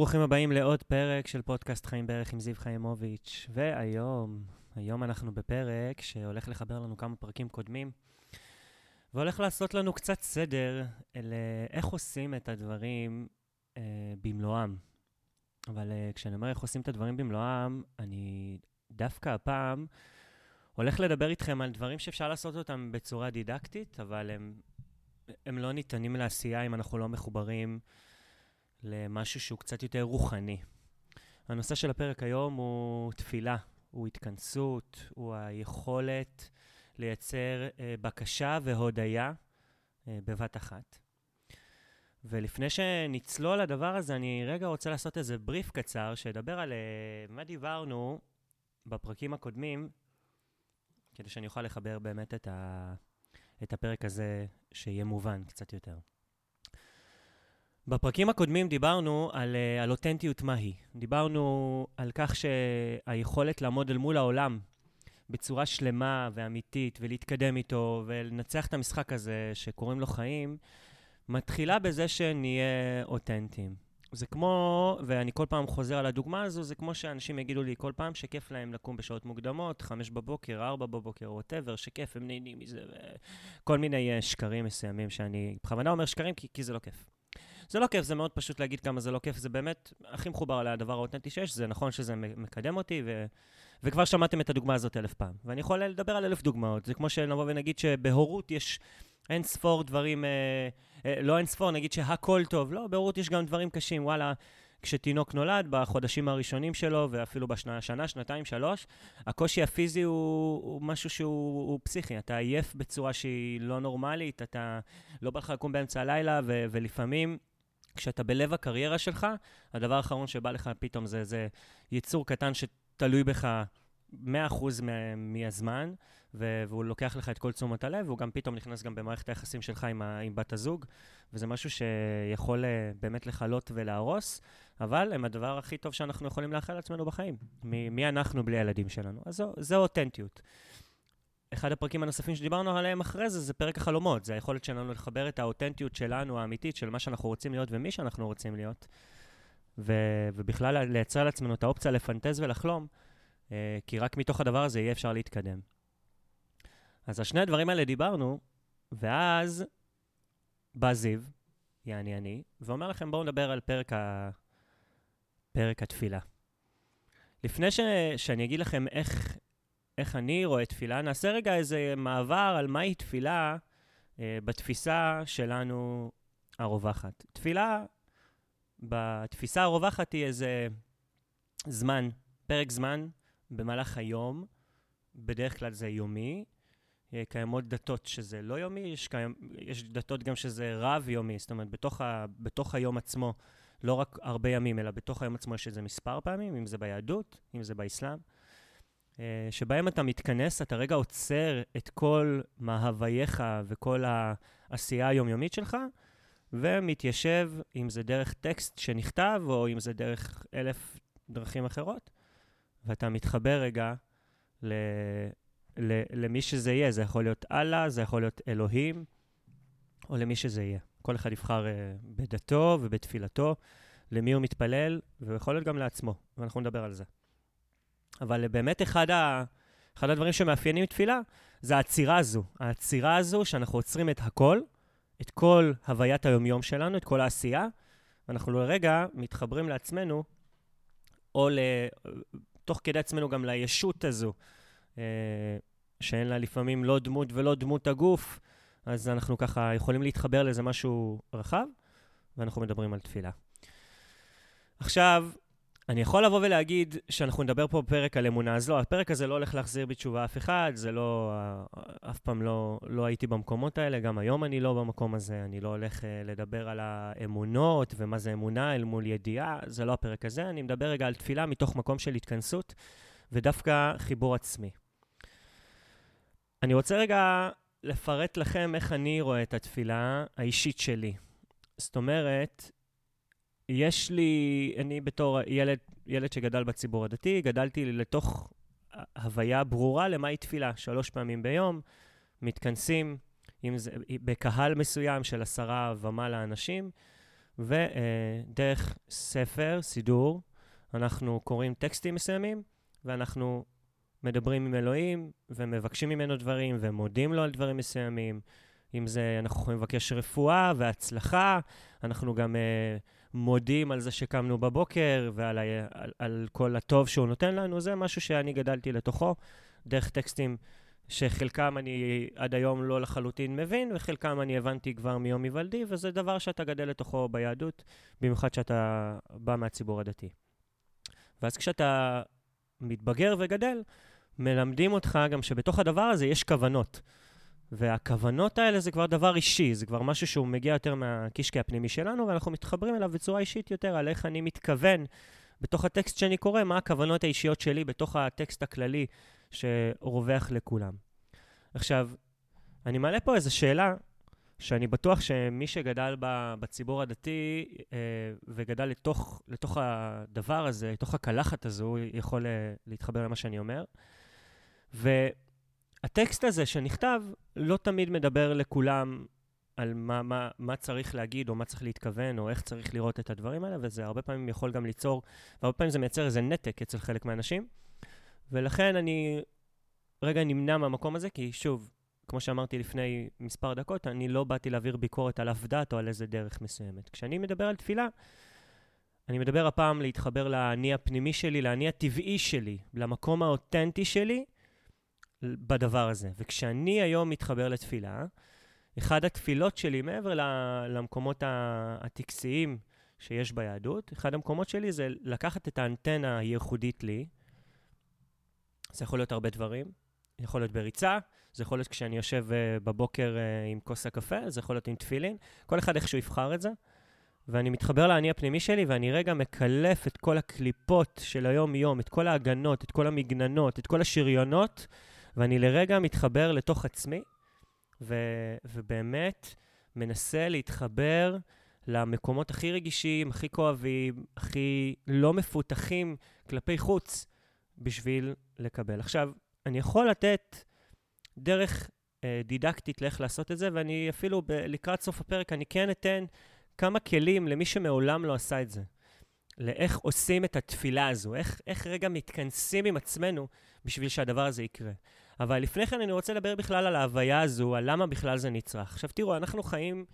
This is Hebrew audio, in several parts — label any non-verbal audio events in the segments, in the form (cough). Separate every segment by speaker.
Speaker 1: וברוכים הבאים לעוד פרק של פודקאסט חיים בערך עם זיו חיימוביץ'. והיום, היום אנחנו בפרק שהולך לחבר לנו כמה פרקים קודמים, והולך לעשות לנו קצת סדר לאיך עושים את הדברים אה, במלואם. אבל אה, כשאני אומר איך עושים את הדברים במלואם, אני דווקא הפעם הולך לדבר איתכם על דברים שאפשר לעשות אותם בצורה דידקטית, אבל הם, הם לא ניתנים לעשייה אם אנחנו לא מחוברים למשהו שהוא קצת יותר רוחני. הנושא של הפרק היום הוא תפילה, הוא התכנסות, הוא היכולת לייצר אה, בקשה והודיה אה, בבת אחת. ולפני שנצלול לדבר הזה, אני רגע רוצה לעשות איזה בריף קצר, שידבר על אה, מה דיברנו בפרקים הקודמים, כדי שאני אוכל לחבר באמת את, ה, את הפרק הזה, שיהיה מובן קצת יותר. בפרקים הקודמים דיברנו על, uh, על אותנטיות מהי. דיברנו על כך שהיכולת לעמוד אל מול העולם בצורה שלמה ואמיתית ולהתקדם איתו ולנצח את המשחק הזה שקוראים לו חיים, מתחילה בזה שנהיה אותנטיים. זה כמו, ואני כל פעם חוזר על הדוגמה הזו, זה כמו שאנשים יגידו לי כל פעם שכיף להם לקום בשעות מוקדמות, חמש בבוקר, ארבע בבוקר, ווטאבר, שכיף, הם נהנים מזה, וכל מיני uh, שקרים מסוימים שאני בכוונה אומר שקרים כי, כי זה לא כיף. זה לא כיף, זה מאוד פשוט להגיד כמה זה לא כיף, זה באמת הכי מחובר על הדבר האותנטי שיש, זה נכון שזה מקדם אותי, ו... וכבר שמעתם את הדוגמה הזאת אלף פעם. ואני יכול לדבר על אלף דוגמאות, זה כמו שנבוא ונגיד שבהורות יש אין ספור דברים, אה, אה, לא אין ספור, נגיד שהכל טוב, לא, בהורות יש גם דברים קשים, וואלה. כשתינוק נולד, בחודשים הראשונים שלו, ואפילו בשנה, שנה, שנתיים, שלוש, הקושי הפיזי הוא, הוא משהו שהוא הוא פסיכי. אתה עייף בצורה שהיא לא נורמלית, אתה לא בא לך לקום באמצע הלילה, ו, ולפעמים כשאתה בלב הקריירה שלך, הדבר האחרון שבא לך פתאום זה, זה יצור קטן שתלוי בך 100% מהזמן, והוא לוקח לך את כל תשומת הלב, והוא גם פתאום נכנס גם במערכת היחסים שלך עם, ה, עם בת הזוג, וזה משהו שיכול אה, באמת לכלות ולהרוס, אבל הם הדבר הכי טוב שאנחנו יכולים לאחל לעצמנו בחיים. מי, מי אנחנו בלי הילדים שלנו? אז זו, זו אותנטיות. אחד הפרקים הנוספים שדיברנו עליהם אחרי זה, זה פרק החלומות. זה היכולת שלנו לחבר את האותנטיות שלנו, האמיתית, של מה שאנחנו רוצים להיות ומי שאנחנו רוצים להיות, ו- ובכלל לייצר לעצמנו את האופציה לפנטז ולחלום, uh, כי רק מתוך הדבר הזה יהיה אפשר להתקדם. אז על שני הדברים האלה דיברנו, ואז בא זיו, יעני אני, ואומר לכם, בואו נדבר על פרק, ה... פרק התפילה. לפני ש... שאני אגיד לכם איך, איך אני רואה תפילה, נעשה רגע איזה מעבר על מהי תפילה אה, בתפיסה שלנו הרווחת. תפילה, בתפיסה הרווחת היא איזה זמן, פרק זמן במהלך היום, בדרך כלל זה יומי. אה, קיימות דתות שזה לא יומי, יש, קיים, יש דתות גם שזה רב-יומי, זאת אומרת, בתוך, ה, בתוך היום עצמו, לא רק הרבה ימים, אלא בתוך היום עצמו יש איזה מספר פעמים, אם זה ביהדות, אם זה באסלאם. אה, שבהם אתה מתכנס, אתה רגע עוצר את כל מהווייך וכל העשייה היומיומית שלך, ומתיישב, אם זה דרך טקסט שנכתב, או אם זה דרך אלף דרכים אחרות, ואתה מתחבר רגע ל... ל... למי שזה יהיה. זה יכול להיות אללה, זה יכול להיות אלוהים, או למי שזה יהיה. כל אחד יבחר uh, בדתו ובתפילתו, למי הוא מתפלל, ויכול להיות גם לעצמו, ואנחנו נדבר על זה. אבל באמת אחד, ה, אחד הדברים שמאפיינים תפילה זה העצירה הזו. העצירה הזו שאנחנו עוצרים את הכל, את כל הוויית היומיום שלנו, את כל העשייה, ואנחנו לרגע מתחברים לעצמנו, או. תוך כדי עצמנו גם לישות הזו, אה, שאין לה לפעמים לא דמות ולא דמות הגוף, אז אנחנו ככה יכולים להתחבר לאיזה משהו רחב, ואנחנו מדברים על תפילה. עכשיו, אני יכול לבוא ולהגיד שאנחנו נדבר פה בפרק על אמונה, אז לא, הפרק הזה לא הולך להחזיר בתשובה אף אחד, זה לא, אף פעם לא, לא הייתי במקומות האלה, גם היום אני לא במקום הזה, אני לא הולך uh, לדבר על האמונות ומה זה אמונה אל מול ידיעה, זה לא הפרק הזה, אני מדבר רגע על תפילה מתוך מקום של התכנסות ודווקא חיבור עצמי. אני רוצה רגע לפרט לכם איך אני רואה את התפילה האישית שלי. זאת אומרת, יש לי, אני בתור ילד, ילד שגדל בציבור הדתי, גדלתי לתוך הוויה ברורה למהי תפילה. שלוש פעמים ביום, מתכנסים עם זה, בקהל מסוים של עשרה ומעלה אנשים, ודרך ספר, סידור, אנחנו קוראים טקסטים מסוימים, ואנחנו מדברים עם אלוהים, ומבקשים ממנו דברים, ומודים לו על דברים מסוימים. אם זה, אנחנו יכולים לבקש רפואה והצלחה, אנחנו גם uh, מודים על זה שקמנו בבוקר ועל ה, על, על כל הטוב שהוא נותן לנו, זה משהו שאני גדלתי לתוכו, דרך טקסטים שחלקם אני עד היום לא לחלוטין מבין, וחלקם אני הבנתי כבר מיום היוולדי, וזה דבר שאתה גדל לתוכו ביהדות, במיוחד שאתה בא מהציבור הדתי. ואז כשאתה מתבגר וגדל, מלמדים אותך גם שבתוך הדבר הזה יש כוונות. והכוונות האלה זה כבר דבר אישי, זה כבר משהו שהוא מגיע יותר מהקישקע הפנימי שלנו, ואנחנו מתחברים אליו בצורה אישית יותר, על איך אני מתכוון בתוך הטקסט שאני קורא, מה הכוונות האישיות שלי בתוך הטקסט הכללי שרווח לכולם. עכשיו, אני מעלה פה איזו שאלה, שאני בטוח שמי שגדל בציבור הדתי אה, וגדל לתוך, לתוך הדבר הזה, לתוך הקלחת הזו, יכול אה, להתחבר למה שאני אומר. והטקסט הזה שנכתב לא תמיד מדבר לכולם על מה, מה, מה צריך להגיד, או מה צריך להתכוון, או איך צריך לראות את הדברים האלה, וזה הרבה פעמים יכול גם ליצור, והרבה פעמים זה מייצר איזה נתק אצל חלק מהאנשים. ולכן אני רגע נמנע מהמקום הזה, כי שוב, כמו שאמרתי לפני מספר דקות, אני לא באתי להעביר ביקורת על אף דת או על איזה דרך מסוימת. כשאני מדבר על תפילה, אני מדבר הפעם להתחבר לאני הפנימי שלי, לאני הטבעי שלי, למקום האותנטי שלי בדבר הזה. וכשאני היום מתחבר לתפילה, אחד התפילות שלי, מעבר למקומות הטקסיים שיש ביהדות, אחד המקומות שלי זה לקחת את האנטנה הייחודית לי, זה יכול להיות הרבה דברים, זה יכול להיות בריצה, זה יכול להיות כשאני יושב uh, בבוקר uh, עם כוס הקפה, זה יכול להיות עם תפילין, כל אחד איך שהוא יבחר את זה. ואני מתחבר לאני הפנימי שלי, ואני רגע מקלף את כל הקליפות של היום-יום, את כל ההגנות, את כל המגננות, את כל השריונות, ואני לרגע מתחבר לתוך עצמי, ו- ובאמת מנסה להתחבר למקומות הכי רגישים, הכי כואבים, הכי לא מפותחים כלפי חוץ, בשביל לקבל. עכשיו, אני יכול לתת דרך אה, דידקטית לאיך לעשות את זה, ואני אפילו ב- לקראת סוף הפרק, אני כן אתן כמה כלים למי שמעולם לא עשה את זה. לאיך עושים את התפילה הזו, איך, איך רגע מתכנסים עם עצמנו בשביל שהדבר הזה יקרה. אבל לפני כן אני רוצה לדבר בכלל על ההוויה הזו, על למה בכלל זה נצרך. עכשיו תראו, אנחנו חיים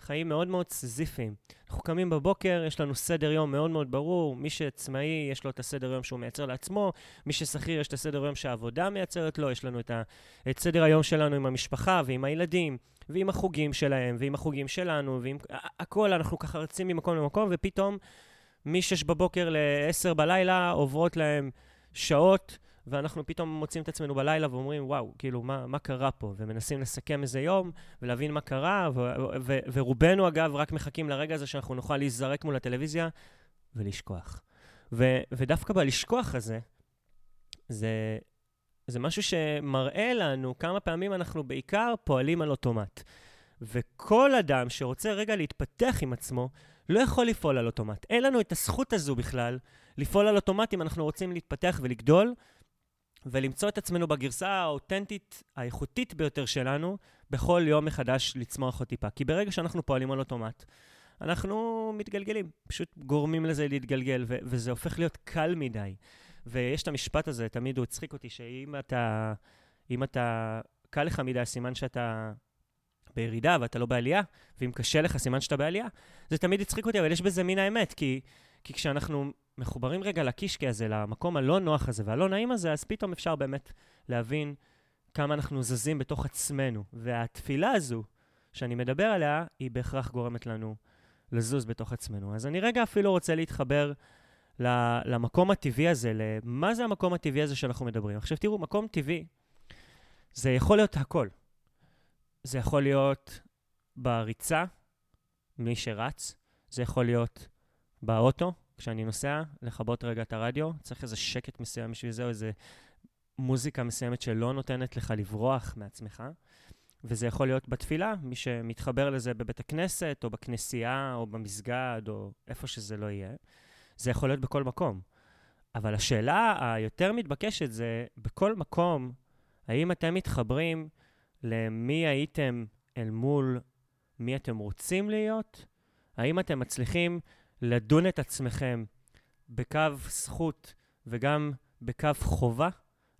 Speaker 1: חיים מאוד מאוד סזיפיים. אנחנו קמים בבוקר, יש לנו סדר יום מאוד מאוד ברור, מי שעצמאי, יש לו את הסדר יום שהוא מייצר לעצמו, מי ששכיר, יש את הסדר יום שהעבודה מייצרת לו, יש לנו את, ה, את סדר היום שלנו עם המשפחה ועם הילדים, ועם החוגים שלהם, ועם החוגים שלנו, ועם הכל, אנחנו ככה רצים ממקום למקום, ופתאום מ-6 בבוקר ל-10 בלילה עוברות להם שעות. ואנחנו פתאום מוצאים את עצמנו בלילה ואומרים, וואו, כאילו, מה, מה קרה פה? ומנסים לסכם איזה יום ולהבין מה קרה, ו- ו- ו- ורובנו, אגב, רק מחכים לרגע הזה שאנחנו נוכל להיזרק מול הטלוויזיה ולשכוח. ו- ודווקא בלשכוח הזה, זה, זה משהו שמראה לנו כמה פעמים אנחנו בעיקר פועלים על אוטומט. וכל אדם שרוצה רגע להתפתח עם עצמו, לא יכול לפעול על אוטומט. אין לנו את הזכות הזו בכלל לפעול על אוטומט אם אנחנו רוצים להתפתח ולגדול, ולמצוא את עצמנו בגרסה האותנטית, האיכותית ביותר שלנו, בכל יום מחדש לצמוח עוד טיפה. כי ברגע שאנחנו פועלים על אוטומט, אנחנו מתגלגלים, פשוט גורמים לזה להתגלגל, ו- וזה הופך להיות קל מדי. ויש את המשפט הזה, תמיד הוא הצחיק אותי, שאם אתה, אם אתה, קל לך מדי, סימן שאתה בירידה ואתה לא בעלייה, ואם קשה לך, סימן שאתה בעלייה. זה תמיד הצחיק אותי, אבל יש בזה מין האמת, כי, כי כשאנחנו מחוברים רגע לקישקע הזה, למקום הלא נוח הזה והלא נעים הזה, אז פתאום אפשר באמת להבין כמה אנחנו זזים בתוך עצמנו. והתפילה הזו שאני מדבר עליה, היא בהכרח גורמת לנו לזוז בתוך עצמנו. אז אני רגע אפילו רוצה להתחבר למקום הטבעי הזה, למה זה המקום הטבעי הזה שאנחנו מדברים. עכשיו תראו, מקום טבעי, זה יכול להיות הכל. זה יכול להיות בריצה, מי שרץ, זה יכול להיות באוטו, כשאני נוסע, לכבות רגע את הרדיו, צריך איזה שקט מסוים בשביל זה, או איזה מוזיקה מסוימת שלא נותנת לך לברוח מעצמך. וזה יכול להיות בתפילה, מי שמתחבר לזה בבית הכנסת, או בכנסייה, או במסגד, או איפה שזה לא יהיה. זה יכול להיות בכל מקום. אבל השאלה היותר מתבקשת זה, בכל מקום, האם אתם מתחברים למי הייתם אל מול מי אתם רוצים להיות? האם אתם מצליחים לדון את עצמכם בקו זכות וגם בקו חובה?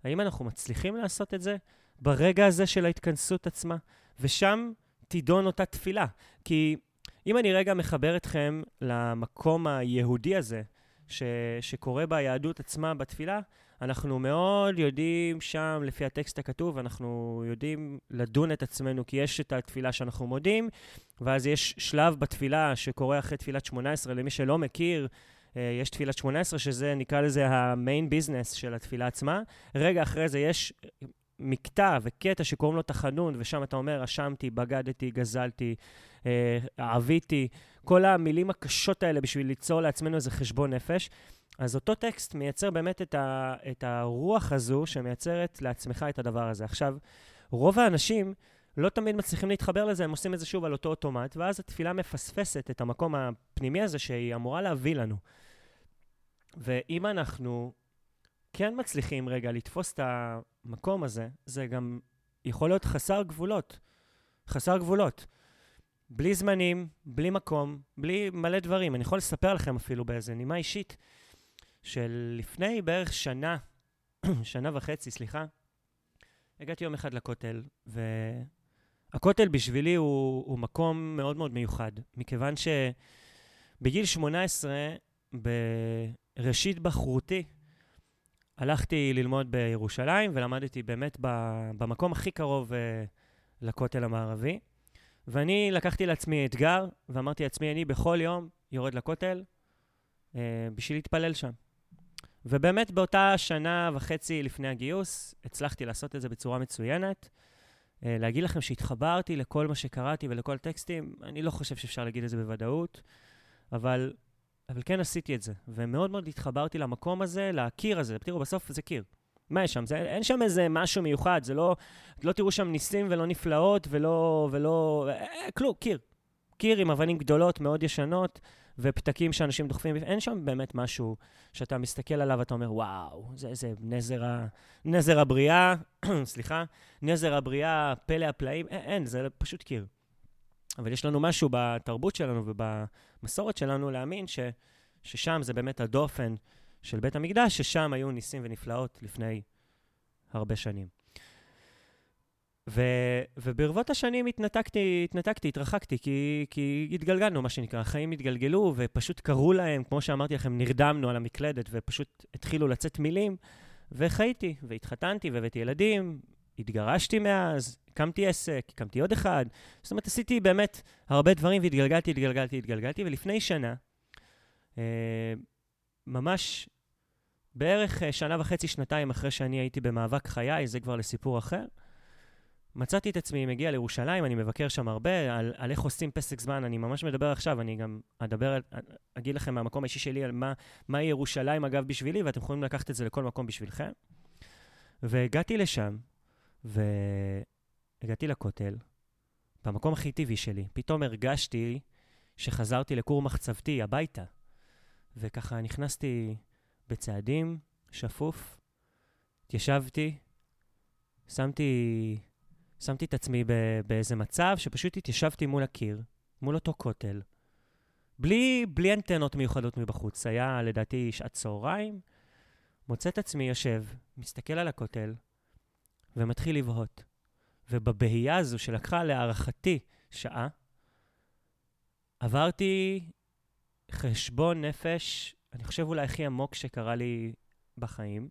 Speaker 1: האם אנחנו מצליחים לעשות את זה ברגע הזה של ההתכנסות עצמה? ושם תידון אותה תפילה. כי אם אני רגע מחבר אתכם למקום היהודי הזה, ש, שקורה ביהדות עצמה בתפילה, אנחנו מאוד יודעים שם, לפי הטקסט הכתוב, אנחנו יודעים לדון את עצמנו, כי יש את התפילה שאנחנו מודים, ואז יש שלב בתפילה שקורה אחרי תפילת 18, למי שלא מכיר, אה, יש תפילת 18, שזה, נקרא לזה המיין ביזנס של התפילה עצמה. רגע אחרי זה יש מקטע וקטע שקוראים לו תחנון, ושם אתה אומר, אשמתי, בגדתי, גזלתי, אה, אהביתי, כל המילים הקשות האלה בשביל ליצור לעצמנו איזה חשבון נפש. אז אותו טקסט מייצר באמת את, ה, את הרוח הזו שמייצרת לעצמך את הדבר הזה. עכשיו, רוב האנשים לא תמיד מצליחים להתחבר לזה, הם עושים את זה שוב על אותו אוטומט, ואז התפילה מפספסת את המקום הפנימי הזה שהיא אמורה להביא לנו. ואם אנחנו כן מצליחים רגע לתפוס את המקום הזה, זה גם יכול להיות חסר גבולות. חסר גבולות. בלי זמנים, בלי מקום, בלי מלא דברים. אני יכול לספר לכם אפילו באיזה נימה אישית, של לפני בערך שנה, (clears throat) שנה וחצי, סליחה, הגעתי יום אחד לכותל, והכותל בשבילי הוא, הוא מקום מאוד מאוד מיוחד, מכיוון שבגיל 18, בראשית בחרותי, הלכתי ללמוד בירושלים ולמדתי באמת במקום הכי קרוב uh, לכותל המערבי. ואני לקחתי לעצמי אתגר ואמרתי לעצמי, אני בכל יום יורד לכותל uh, בשביל להתפלל שם. ובאמת באותה שנה וחצי לפני הגיוס הצלחתי לעשות את זה בצורה מצוינת. Uh, להגיד לכם שהתחברתי לכל מה שקראתי ולכל טקסטים, אני לא חושב שאפשר להגיד את זה בוודאות, אבל אבל כן עשיתי את זה, ומאוד מאוד התחברתי למקום הזה, לקיר הזה. תראו, בסוף זה קיר. מה יש שם? זה, אין שם איזה משהו מיוחד, זה לא... לא תראו שם ניסים ולא נפלאות ולא... ולא... אה, כלום, קיר. קיר עם אבנים גדולות, מאוד ישנות, ופתקים שאנשים דוחפים. אין שם באמת משהו שאתה מסתכל עליו ואתה אומר, וואו, זה, זה נזר. נזר הבריאה, (clears throat) סליחה, נזר הבריאה, פלא הפלאים, אין, אין, זה פשוט קיר. אבל יש לנו משהו בתרבות שלנו ובמסורת שלנו להאמין ש, ששם זה באמת הדופן של בית המקדש, ששם היו ניסים ונפלאות לפני הרבה שנים. ו, וברבות השנים התנתקתי, התנתקתי, התרחקתי, כי, כי התגלגלנו, מה שנקרא. החיים התגלגלו, ופשוט קראו להם, כמו שאמרתי לכם, נרדמנו על המקלדת, ופשוט התחילו לצאת מילים, וחייתי, והתחתנתי, והבאתי ילדים, התגרשתי מאז, הקמתי עסק, הקמתי עוד אחד. זאת אומרת, עשיתי באמת הרבה דברים והתגלגלתי, התגלגלתי, התגלגלתי, ולפני שנה, אה, ממש בערך אה, שנה וחצי, שנתיים אחרי שאני הייתי במאבק חיי, זה כבר לסיפור אחר, מצאתי את עצמי מגיע לירושלים, אני מבקר שם הרבה, על, על איך עושים פסק זמן, אני ממש מדבר עכשיו, אני גם אדבר, אגיד לכם מהמקום האישי שלי על מה, מהי ירושלים, אגב, בשבילי, ואתם יכולים לקחת את זה לכל מקום בשבילכם. והגעתי לשם, והגעתי לכותל, במקום הכי טבעי שלי. פתאום הרגשתי שחזרתי לכור מחצבתי, הביתה. וככה נכנסתי בצעדים, שפוף, התיישבתי, שמתי, שמתי את עצמי באיזה מצב שפשוט התיישבתי מול הקיר, מול אותו כותל, בלי, בלי אנטנות מיוחדות מבחוץ. היה לדעתי שעת צהריים, מוצא את עצמי יושב, מסתכל על הכותל, ומתחיל לבהות. ובבהייה הזו שלקחה להערכתי שעה, עברתי חשבון נפש, אני חושב אולי הכי עמוק שקרה לי בחיים,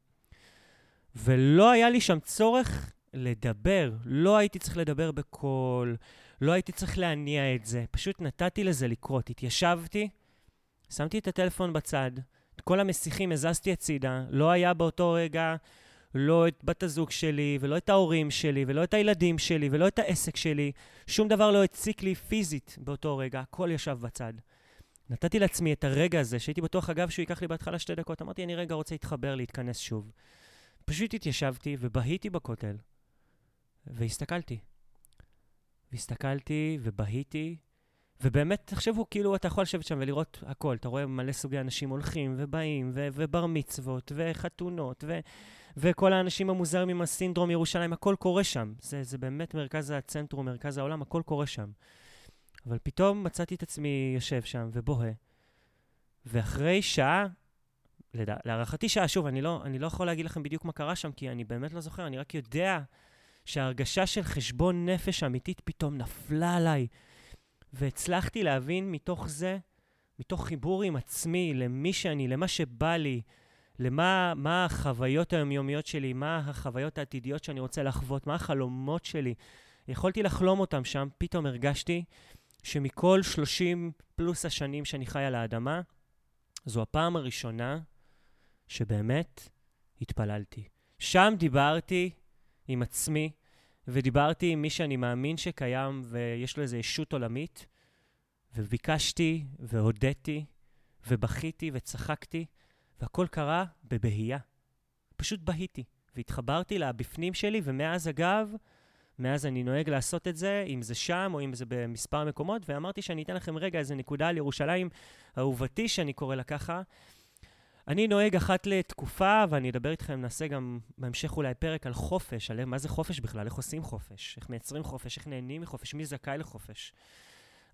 Speaker 1: ולא היה לי שם צורך לדבר. לא הייתי צריך לדבר בקול, לא הייתי צריך להניע את זה, פשוט נתתי לזה לקרות. התיישבתי, שמתי את הטלפון בצד, את כל המסיכים הזזתי הצידה, לא היה באותו רגע לא את בת הזוג שלי, ולא את ההורים שלי, ולא את הילדים שלי, ולא את העסק שלי. שום דבר לא הציק לי פיזית באותו רגע, הכל ישב בצד. נתתי לעצמי את הרגע הזה, שהייתי בטוח, אגב, שהוא ייקח לי בהתחלה שתי דקות. אמרתי, אני רגע רוצה להתחבר, להתכנס שוב. פשוט התיישבתי ובהיתי בכותל, והסתכלתי. והסתכלתי ובהיתי, ובאמת, תחשבו, כאילו, אתה יכול לשבת שם ולראות הכל. אתה רואה מלא סוגי אנשים הולכים ובאים, ו- ובר מצוות, וחתונות, ו- וכל האנשים המוזרים עם הסינדרום ירושלים, הכל קורה שם. זה, זה באמת מרכז הצנטרום, מרכז העולם, הכל קורה שם. אבל פתאום מצאתי את עצמי יושב שם ובוהה, ואחרי שעה, לדע, להערכתי שעה, שוב, אני לא, אני לא יכול להגיד לכם בדיוק מה קרה שם, כי אני באמת לא זוכר, אני רק יודע שההרגשה של חשבון נפש אמיתית פתאום נפלה עליי, והצלחתי להבין מתוך זה, מתוך חיבור עם עצמי, למי שאני, למה שבא לי, למה מה החוויות היומיומיות שלי, מה החוויות העתידיות שאני רוצה לחוות, מה החלומות שלי. יכולתי לחלום אותם שם, פתאום הרגשתי שמכל 30 פלוס השנים שאני חי על האדמה, זו הפעם הראשונה שבאמת התפללתי. שם דיברתי עם עצמי, ודיברתי עם מי שאני מאמין שקיים ויש לו איזו ישות עולמית, וביקשתי והודיתי ובכיתי וצחקתי, והכל קרה בבהייה. פשוט בהיתי, והתחברתי לבפנים שלי, ומאז אגב, מאז אני נוהג לעשות את זה, אם זה שם או אם זה במספר מקומות, ואמרתי שאני אתן לכם רגע איזה נקודה על ירושלים אהובתי, שאני קורא לה ככה. אני נוהג אחת לתקופה, ואני אדבר איתכם, נעשה גם בהמשך אולי פרק על חופש, על מה זה חופש בכלל, איך עושים חופש, איך מייצרים חופש, איך נהנים מחופש, מי זכאי לחופש.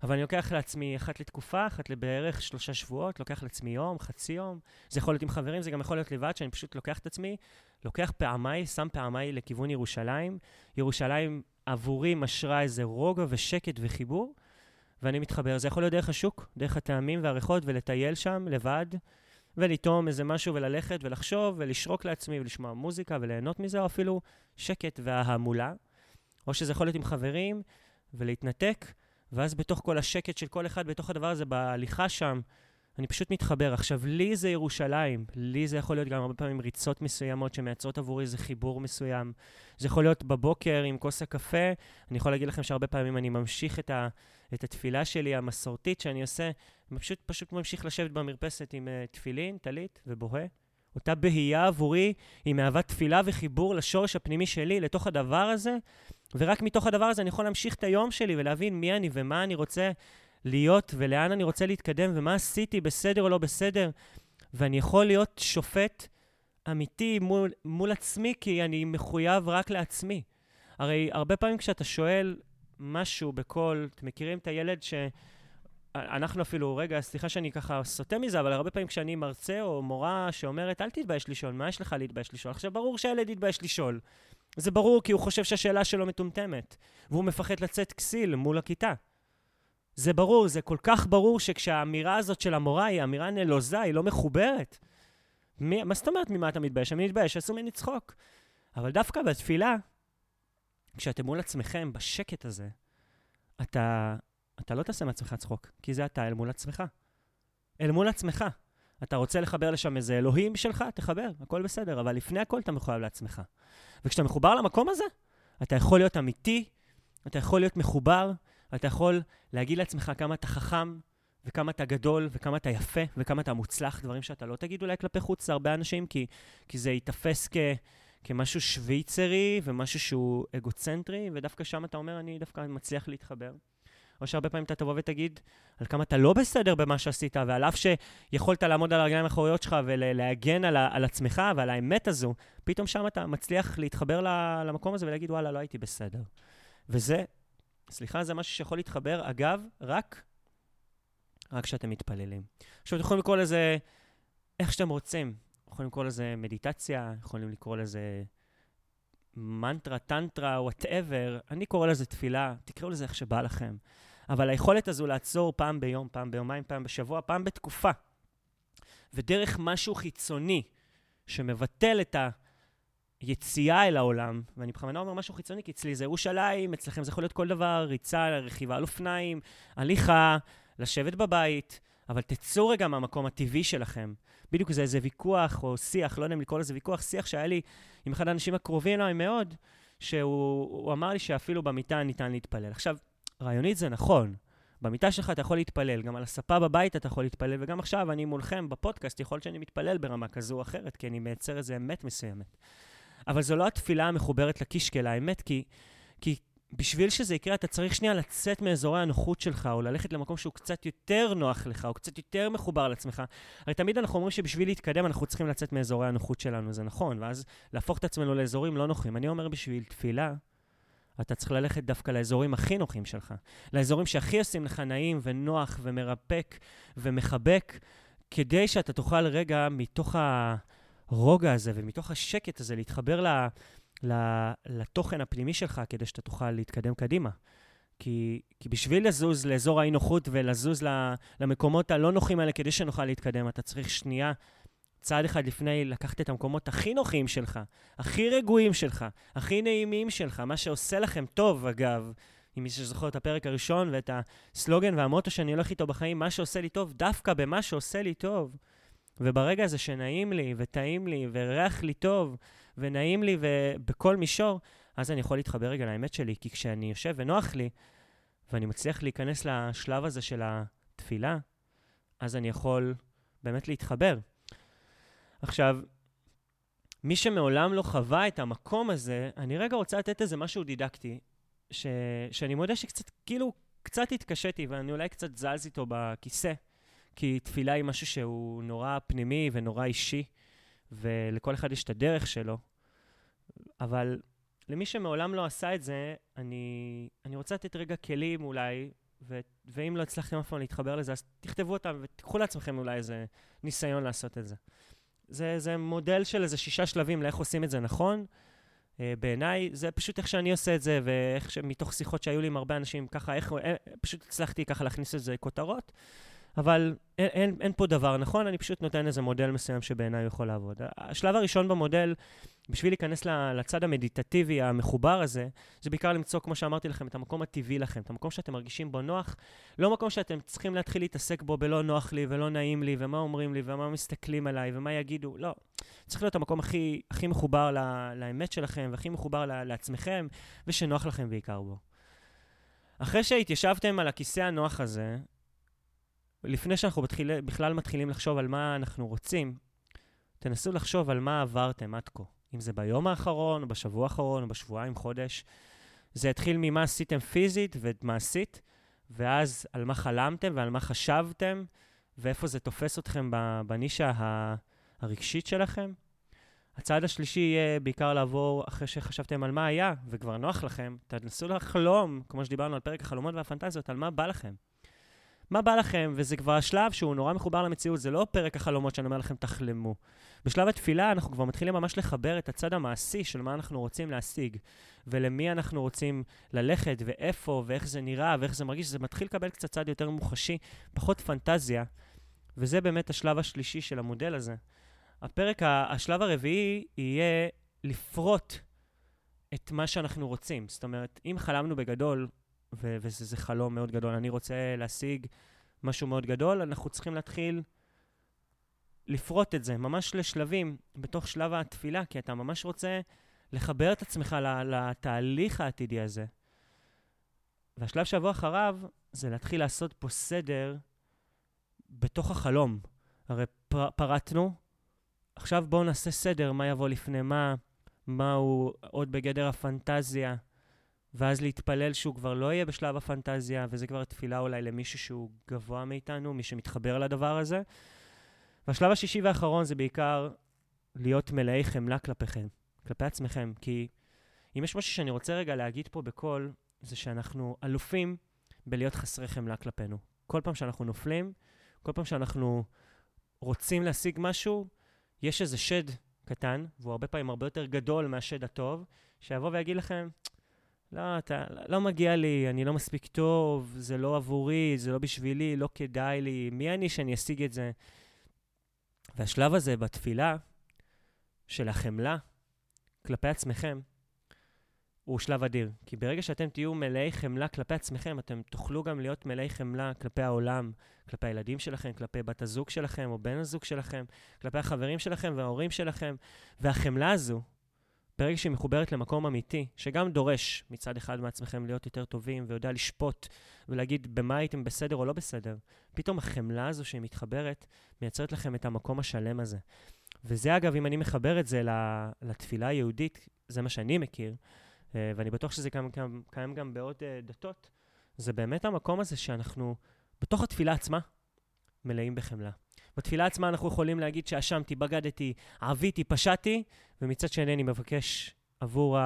Speaker 1: אבל אני לוקח לעצמי אחת לתקופה, אחת לבערך שלושה שבועות, לוקח לעצמי יום, חצי יום. זה יכול להיות עם חברים, זה גם יכול להיות לבד, שאני פשוט לוקח את עצמי, לוקח פעמיי, שם פעמיי לכיוון ירושלים. ירושלים עבורי משרה איזה רוגע ושקט וחיבור, ואני מתחבר. זה יכול להיות דרך השוק, דרך הטעמים והריחות, ולטייל שם לבד, ולטעום איזה משהו, וללכת ולחשוב, ולשרוק לעצמי, ולשמוע מוזיקה, וליהנות מזה, או אפילו שקט וההמולה. או שזה יכול להיות עם חברים, ולהתנתק. ואז בתוך כל השקט של כל אחד, בתוך הדבר הזה, בהליכה שם, אני פשוט מתחבר. עכשיו, לי זה ירושלים. לי זה יכול להיות גם הרבה פעמים ריצות מסוימות שמייצרות עבורי איזה חיבור מסוים. זה יכול להיות בבוקר עם כוס הקפה. אני יכול להגיד לכם שהרבה פעמים אני ממשיך את, ה, את התפילה שלי המסורתית שאני עושה, פשוט, פשוט ממשיך לשבת במרפסת עם uh, תפילין, טלית ובוהה. אותה בהייה עבורי היא מהווה תפילה וחיבור לשורש הפנימי שלי, לתוך הדבר הזה, ורק מתוך הדבר הזה אני יכול להמשיך את היום שלי ולהבין מי אני ומה אני רוצה להיות ולאן אני רוצה להתקדם ומה עשיתי, בסדר או לא בסדר. ואני יכול להיות שופט אמיתי מול, מול עצמי, כי אני מחויב רק לעצמי. הרי הרבה פעמים כשאתה שואל משהו בקול, אתם מכירים את הילד ש... אנחנו אפילו, רגע, סליחה שאני ככה סוטה מזה, אבל הרבה פעמים כשאני מרצה או מורה שאומרת, אל תתבייש לשאול, מה יש לך להתבייש לשאול? עכשיו, ברור שהילד יתבייש לשאול. זה ברור כי הוא חושב שהשאלה שלו מטומטמת, והוא מפחד לצאת כסיל מול הכיתה. זה ברור, זה כל כך ברור שכשהאמירה הזאת של המורה היא אמירה נלוזה, היא לא מחוברת. מי, מה זאת אומרת ממה אתה מתבייש? אני מתבייש, עשו ממני צחוק. אבל דווקא בתפילה, כשאתם מול עצמכם, בשקט הזה, אתה, אתה לא תעשה מעצמך צחוק, כי זה אתה אל מול עצמך. אל מול עצמך. אתה רוצה לחבר לשם איזה אלוהים שלך? תחבר, הכל בסדר, אבל לפני הכל אתה מחויב לעצמך. וכשאתה מחובר למקום הזה, אתה יכול להיות אמיתי, אתה יכול להיות מחובר, אתה יכול להגיד לעצמך כמה אתה חכם, וכמה אתה גדול, וכמה אתה יפה, וכמה אתה מוצלח, דברים שאתה לא תגיד אולי כלפי חוץ להרבה אנשים, כי, כי זה ייתפס כ, כמשהו שוויצרי ומשהו שהוא אגוצנטרי, ודווקא שם אתה אומר, אני דווקא מצליח להתחבר. או שהרבה פעמים אתה תבוא ותגיד על כמה אתה לא בסדר במה שעשית, ועל אף שיכולת לעמוד על הרגליים האחוריות שלך ולהגן על, על עצמך ועל האמת הזו, פתאום שם אתה מצליח להתחבר למקום הזה ולהגיד, וואלה, לא הייתי בסדר. וזה, סליחה, זה משהו שיכול להתחבר, אגב, רק, רק כשאתם מתפללים. עכשיו, אתם יכולים לקרוא לזה איך שאתם רוצים. יכולים לקרוא לזה מדיטציה, יכולים לקרוא לזה מנטרה, טנטרה, whatever, אני קורא לזה תפילה, תקראו לזה איך שבא לכם. אבל היכולת הזו לעצור פעם ביום, פעם ביומיים, פעם בשבוע, פעם בתקופה, ודרך משהו חיצוני שמבטל את היציאה אל העולם, ואני בכוונה אומר משהו חיצוני, כי אצלי זה ירושלים, אצלכם זה יכול להיות כל דבר, ריצה, רכיבה על אופניים, הליכה, לשבת בבית, אבל תצאו רגע מהמקום הטבעי שלכם. בדיוק זה איזה ויכוח או שיח, לא יודע אם לקרוא לזה ויכוח, שיח שהיה לי עם אחד האנשים הקרובים אליי מאוד, שהוא אמר לי שאפילו במיטה ניתן להתפלל. עכשיו, רעיונית זה נכון. במיטה שלך אתה יכול להתפלל, גם על הספה בבית אתה יכול להתפלל, וגם עכשיו אני מולכם בפודקאסט, יכול להיות שאני מתפלל ברמה כזו או אחרת, כי אני מייצר איזה אמת מסוימת. אבל זו לא התפילה המחוברת לקישקע, האמת, כי, כי בשביל שזה יקרה, אתה צריך שנייה לצאת מאזורי הנוחות שלך, או ללכת למקום שהוא קצת יותר נוח לך, או קצת יותר מחובר לעצמך. הרי תמיד אנחנו אומרים שבשביל להתקדם אנחנו צריכים לצאת מאזורי הנוחות שלנו, זה נכון, ואז להפוך את עצמנו לאזורים לא נוחים. אני אומר בשביל תפילה, אתה צריך ללכת דווקא לאזורים הכי נוחים שלך, לאזורים שהכי עושים לך נעים ונוח ומרפק ומחבק, כדי שאתה תוכל רגע מתוך הרוגע הזה ומתוך השקט הזה להתחבר ל, ל, לתוכן הפנימי שלך, כדי שאתה תוכל להתקדם קדימה. כי, כי בשביל לזוז לאזור האי-נוחות ולזוז למקומות הלא נוחים האלה כדי שנוכל להתקדם, אתה צריך שנייה צעד אחד לפני לקחת את המקומות הכי נוחים שלך, הכי רגועים שלך, הכי נעימים שלך, מה שעושה לכם טוב, אגב, אם מי שזוכר את הפרק הראשון ואת הסלוגן והמוטו שאני הולך איתו בחיים, מה שעושה לי טוב, דווקא במה שעושה לי טוב. וברגע הזה שנעים לי, וטעים לי, וריח לי טוב, ונעים לי ובכל מישור, אז אני יכול להתחבר רגע לאמת שלי, כי כשאני יושב ונוח לי, ואני מצליח להיכנס לשלב הזה של התפילה, אז אני יכול באמת להתחבר. עכשיו, מי שמעולם לא חווה את המקום הזה, אני רגע רוצה לתת איזה משהו דידקטי, ש... שאני מודה שקצת, כאילו, קצת התקשיתי, ואני אולי קצת זז איתו בכיסא, כי תפילה היא משהו שהוא נורא פנימי ונורא אישי, ולכל אחד יש את הדרך שלו. אבל למי שמעולם לא עשה את זה, אני, אני רוצה לתת רגע כלים אולי, ו, ואם לא הצלחתם אף פעם להתחבר לזה, אז תכתבו אותם ותיקחו לעצמכם אולי איזה ניסיון לעשות את זה. זה, זה מודל של איזה שישה שלבים לאיך עושים את זה נכון. Uh, בעיניי, זה פשוט איך שאני עושה את זה, ואיך שמתוך שיחות שהיו לי עם הרבה אנשים, ככה, איך, אה, פשוט הצלחתי ככה להכניס לזה כותרות. אבל אין, אין, אין פה דבר נכון, אני פשוט נותן איזה מודל מסוים שבעיניי יכול לעבוד. השלב הראשון במודל, בשביל להיכנס לצד המדיטטיבי המחובר הזה, זה בעיקר למצוא, כמו שאמרתי לכם, את המקום הטבעי לכם, את המקום שאתם מרגישים בו נוח, לא מקום שאתם צריכים להתחיל להתעסק בו בלא נוח לי ולא נעים לי, ומה אומרים לי, ומה מסתכלים עליי, ומה יגידו, לא. צריך להיות המקום הכי, הכי מחובר לה, לאמת שלכם, והכי מחובר לה, לעצמכם, ושנוח לכם בעיקר בו. אחרי שהתיישבתם על הכיסא הנוח הזה, לפני שאנחנו בתחיל, בכלל מתחילים לחשוב על מה אנחנו רוצים, תנסו לחשוב על מה עברתם עד כה. אם זה ביום האחרון, או בשבוע האחרון, או בשבועיים, חודש. זה התחיל ממה עשיתם פיזית ומעשית, ואז על מה חלמתם ועל מה חשבתם, ואיפה זה תופס אתכם בנישה הרגשית שלכם. הצעד השלישי יהיה בעיקר לעבור, אחרי שחשבתם על מה היה, וכבר נוח לכם, תנסו לחלום, כמו שדיברנו על פרק החלומות והפנטזיות, על מה בא לכם. מה בא לכם, וזה כבר השלב שהוא נורא מחובר למציאות, זה לא פרק החלומות שאני אומר לכם, תחלמו. בשלב התפילה אנחנו כבר מתחילים ממש לחבר את הצד המעשי של מה אנחנו רוצים להשיג, ולמי אנחנו רוצים ללכת, ואיפה, ואיך זה נראה, ואיך זה מרגיש, זה מתחיל לקבל קצת צד יותר מוחשי, פחות פנטזיה, וזה באמת השלב השלישי של המודל הזה. הפרק, השלב הרביעי יהיה לפרוט את מה שאנחנו רוצים. זאת אומרת, אם חלמנו בגדול, ו- וזה חלום מאוד גדול. אני רוצה להשיג משהו מאוד גדול, אנחנו צריכים להתחיל לפרוט את זה ממש לשלבים בתוך שלב התפילה, כי אתה ממש רוצה לחבר את עצמך לתהליך העתידי הזה. והשלב שיבוא אחריו זה להתחיל לעשות פה סדר בתוך החלום. הרי פר, פרטנו, עכשיו בואו נעשה סדר, מה יבוא לפני מה, מה הוא עוד בגדר הפנטזיה, ואז להתפלל שהוא כבר לא יהיה בשלב הפנטזיה, וזה כבר תפילה אולי למישהו שהוא גבוה מאיתנו, מי שמתחבר לדבר הזה. והשלב השישי והאחרון זה בעיקר להיות מלאי חמלה כלפיכם, כלפי עצמכם, כי אם יש משהו שאני רוצה רגע להגיד פה בקול, זה שאנחנו אלופים בלהיות חסרי חמלה כלפינו. כל פעם שאנחנו נופלים, כל פעם שאנחנו רוצים להשיג משהו, יש איזה שד קטן, והוא הרבה פעמים הרבה יותר גדול מהשד הטוב, שיבוא ויגיד לכם, לא, אתה, לא מגיע לי, אני לא מספיק טוב, זה לא עבורי, זה לא בשבילי, לא כדאי לי, מי אני שאני אשיג את זה? והשלב הזה בתפילה של החמלה כלפי עצמכם, הוא שלב אדיר. כי ברגע שאתם תהיו מלאי חמלה כלפי עצמכם, אתם תוכלו גם להיות מלאי חמלה כלפי העולם, כלפי הילדים שלכם, כלפי בת הזוג שלכם או בן הזוג שלכם, כלפי החברים שלכם וההורים שלכם. והחמלה הזו, ברגע שהיא מחוברת למקום אמיתי, שגם דורש מצד אחד מעצמכם להיות יותר טובים ויודע לשפוט ולהגיד במה הייתם בסדר או לא בסדר, פתאום החמלה הזו שהיא מתחברת, מייצרת לכם את המקום השלם הזה. וזה אגב, אם אני מחבר את זה לתפילה היהודית, זה מה שאני מכיר, אה, ואני בטוח שזה קיים, קיים, קיים גם בעוד אה, דתות, זה באמת המקום הזה שאנחנו, בתוך התפילה עצמה, מלאים בחמלה. בתפילה עצמה אנחנו יכולים להגיד שאשמתי, בגדתי, עוויתי, פשעתי, ומצד שני אני מבקש עבור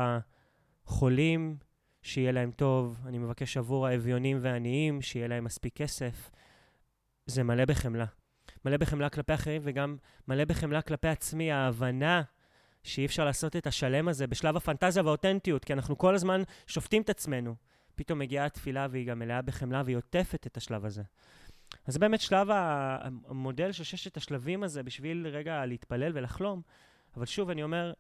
Speaker 1: החולים שיהיה להם טוב, אני מבקש עבור האביונים והעניים, שיהיה להם מספיק כסף. זה מלא בחמלה. מלא בחמלה כלפי אחרים וגם מלא בחמלה כלפי עצמי, ההבנה שאי אפשר לעשות את השלם הזה בשלב הפנטזיה והאותנטיות, כי אנחנו כל הזמן שופטים את עצמנו. פתאום מגיעה התפילה והיא גם מלאה בחמלה והיא עוטפת את השלב הזה. אז זה באמת שלב המודל של ששת השלבים הזה בשביל רגע להתפלל ולחלום. אבל שוב, אני אומר,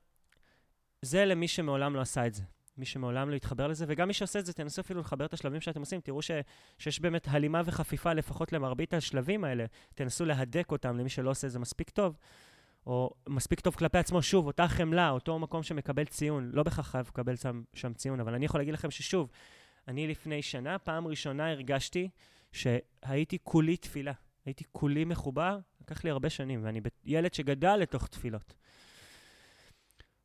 Speaker 1: זה למי שמעולם לא עשה את זה. מי שמעולם לא התחבר לזה, וגם מי שעושה את זה, תנסו אפילו לחבר את השלבים שאתם עושים, תראו ש, שיש באמת הלימה וחפיפה לפחות למרבית השלבים האלה. תנסו להדק אותם למי שלא עושה את זה מספיק טוב, או מספיק טוב כלפי עצמו. שוב, אותה חמלה, אותו מקום שמקבל ציון, לא בהכרח חייב לקבל שם, שם ציון, אבל אני יכול להגיד לכם ששוב, אני לפני שנה, פעם ראשונה הרגשתי שהייתי כולי תפילה. הייתי כולי מחובר, לקח לי הרבה שנים, ואני ילד שגדל לתוך תפילות.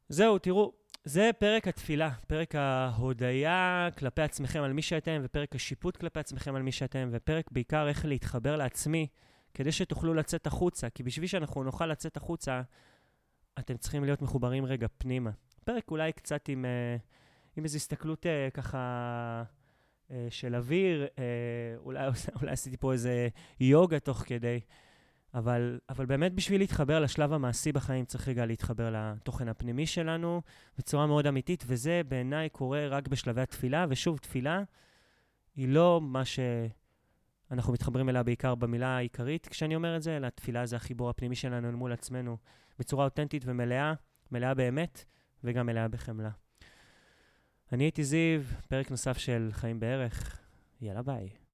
Speaker 1: זהו, תראו, זה פרק התפילה, פרק ההודיה כלפי עצמכם על מי שאתם, ופרק השיפוט כלפי עצמכם על מי שאתם, ופרק בעיקר איך להתחבר לעצמי, כדי שתוכלו לצאת החוצה, כי בשביל שאנחנו נוכל לצאת החוצה, אתם צריכים להיות מחוברים רגע פנימה. פרק אולי קצת עם, אה, עם איזו הסתכלות אה, ככה של אוויר, אולי, (laughs) אולי עשיתי פה איזה יוגה תוך כדי. אבל, אבל באמת בשביל להתחבר לשלב המעשי בחיים צריך רגע להתחבר לתוכן הפנימי שלנו בצורה מאוד אמיתית, וזה בעיניי קורה רק בשלבי התפילה, ושוב, תפילה היא לא מה שאנחנו מתחברים אליה בעיקר במילה העיקרית כשאני אומר את זה, אלא תפילה זה החיבור הפנימי שלנו מול עצמנו בצורה אותנטית ומלאה, מלאה באמת, וגם מלאה בחמלה. אני הייתי זיו, פרק נוסף של חיים בערך, יאללה ביי.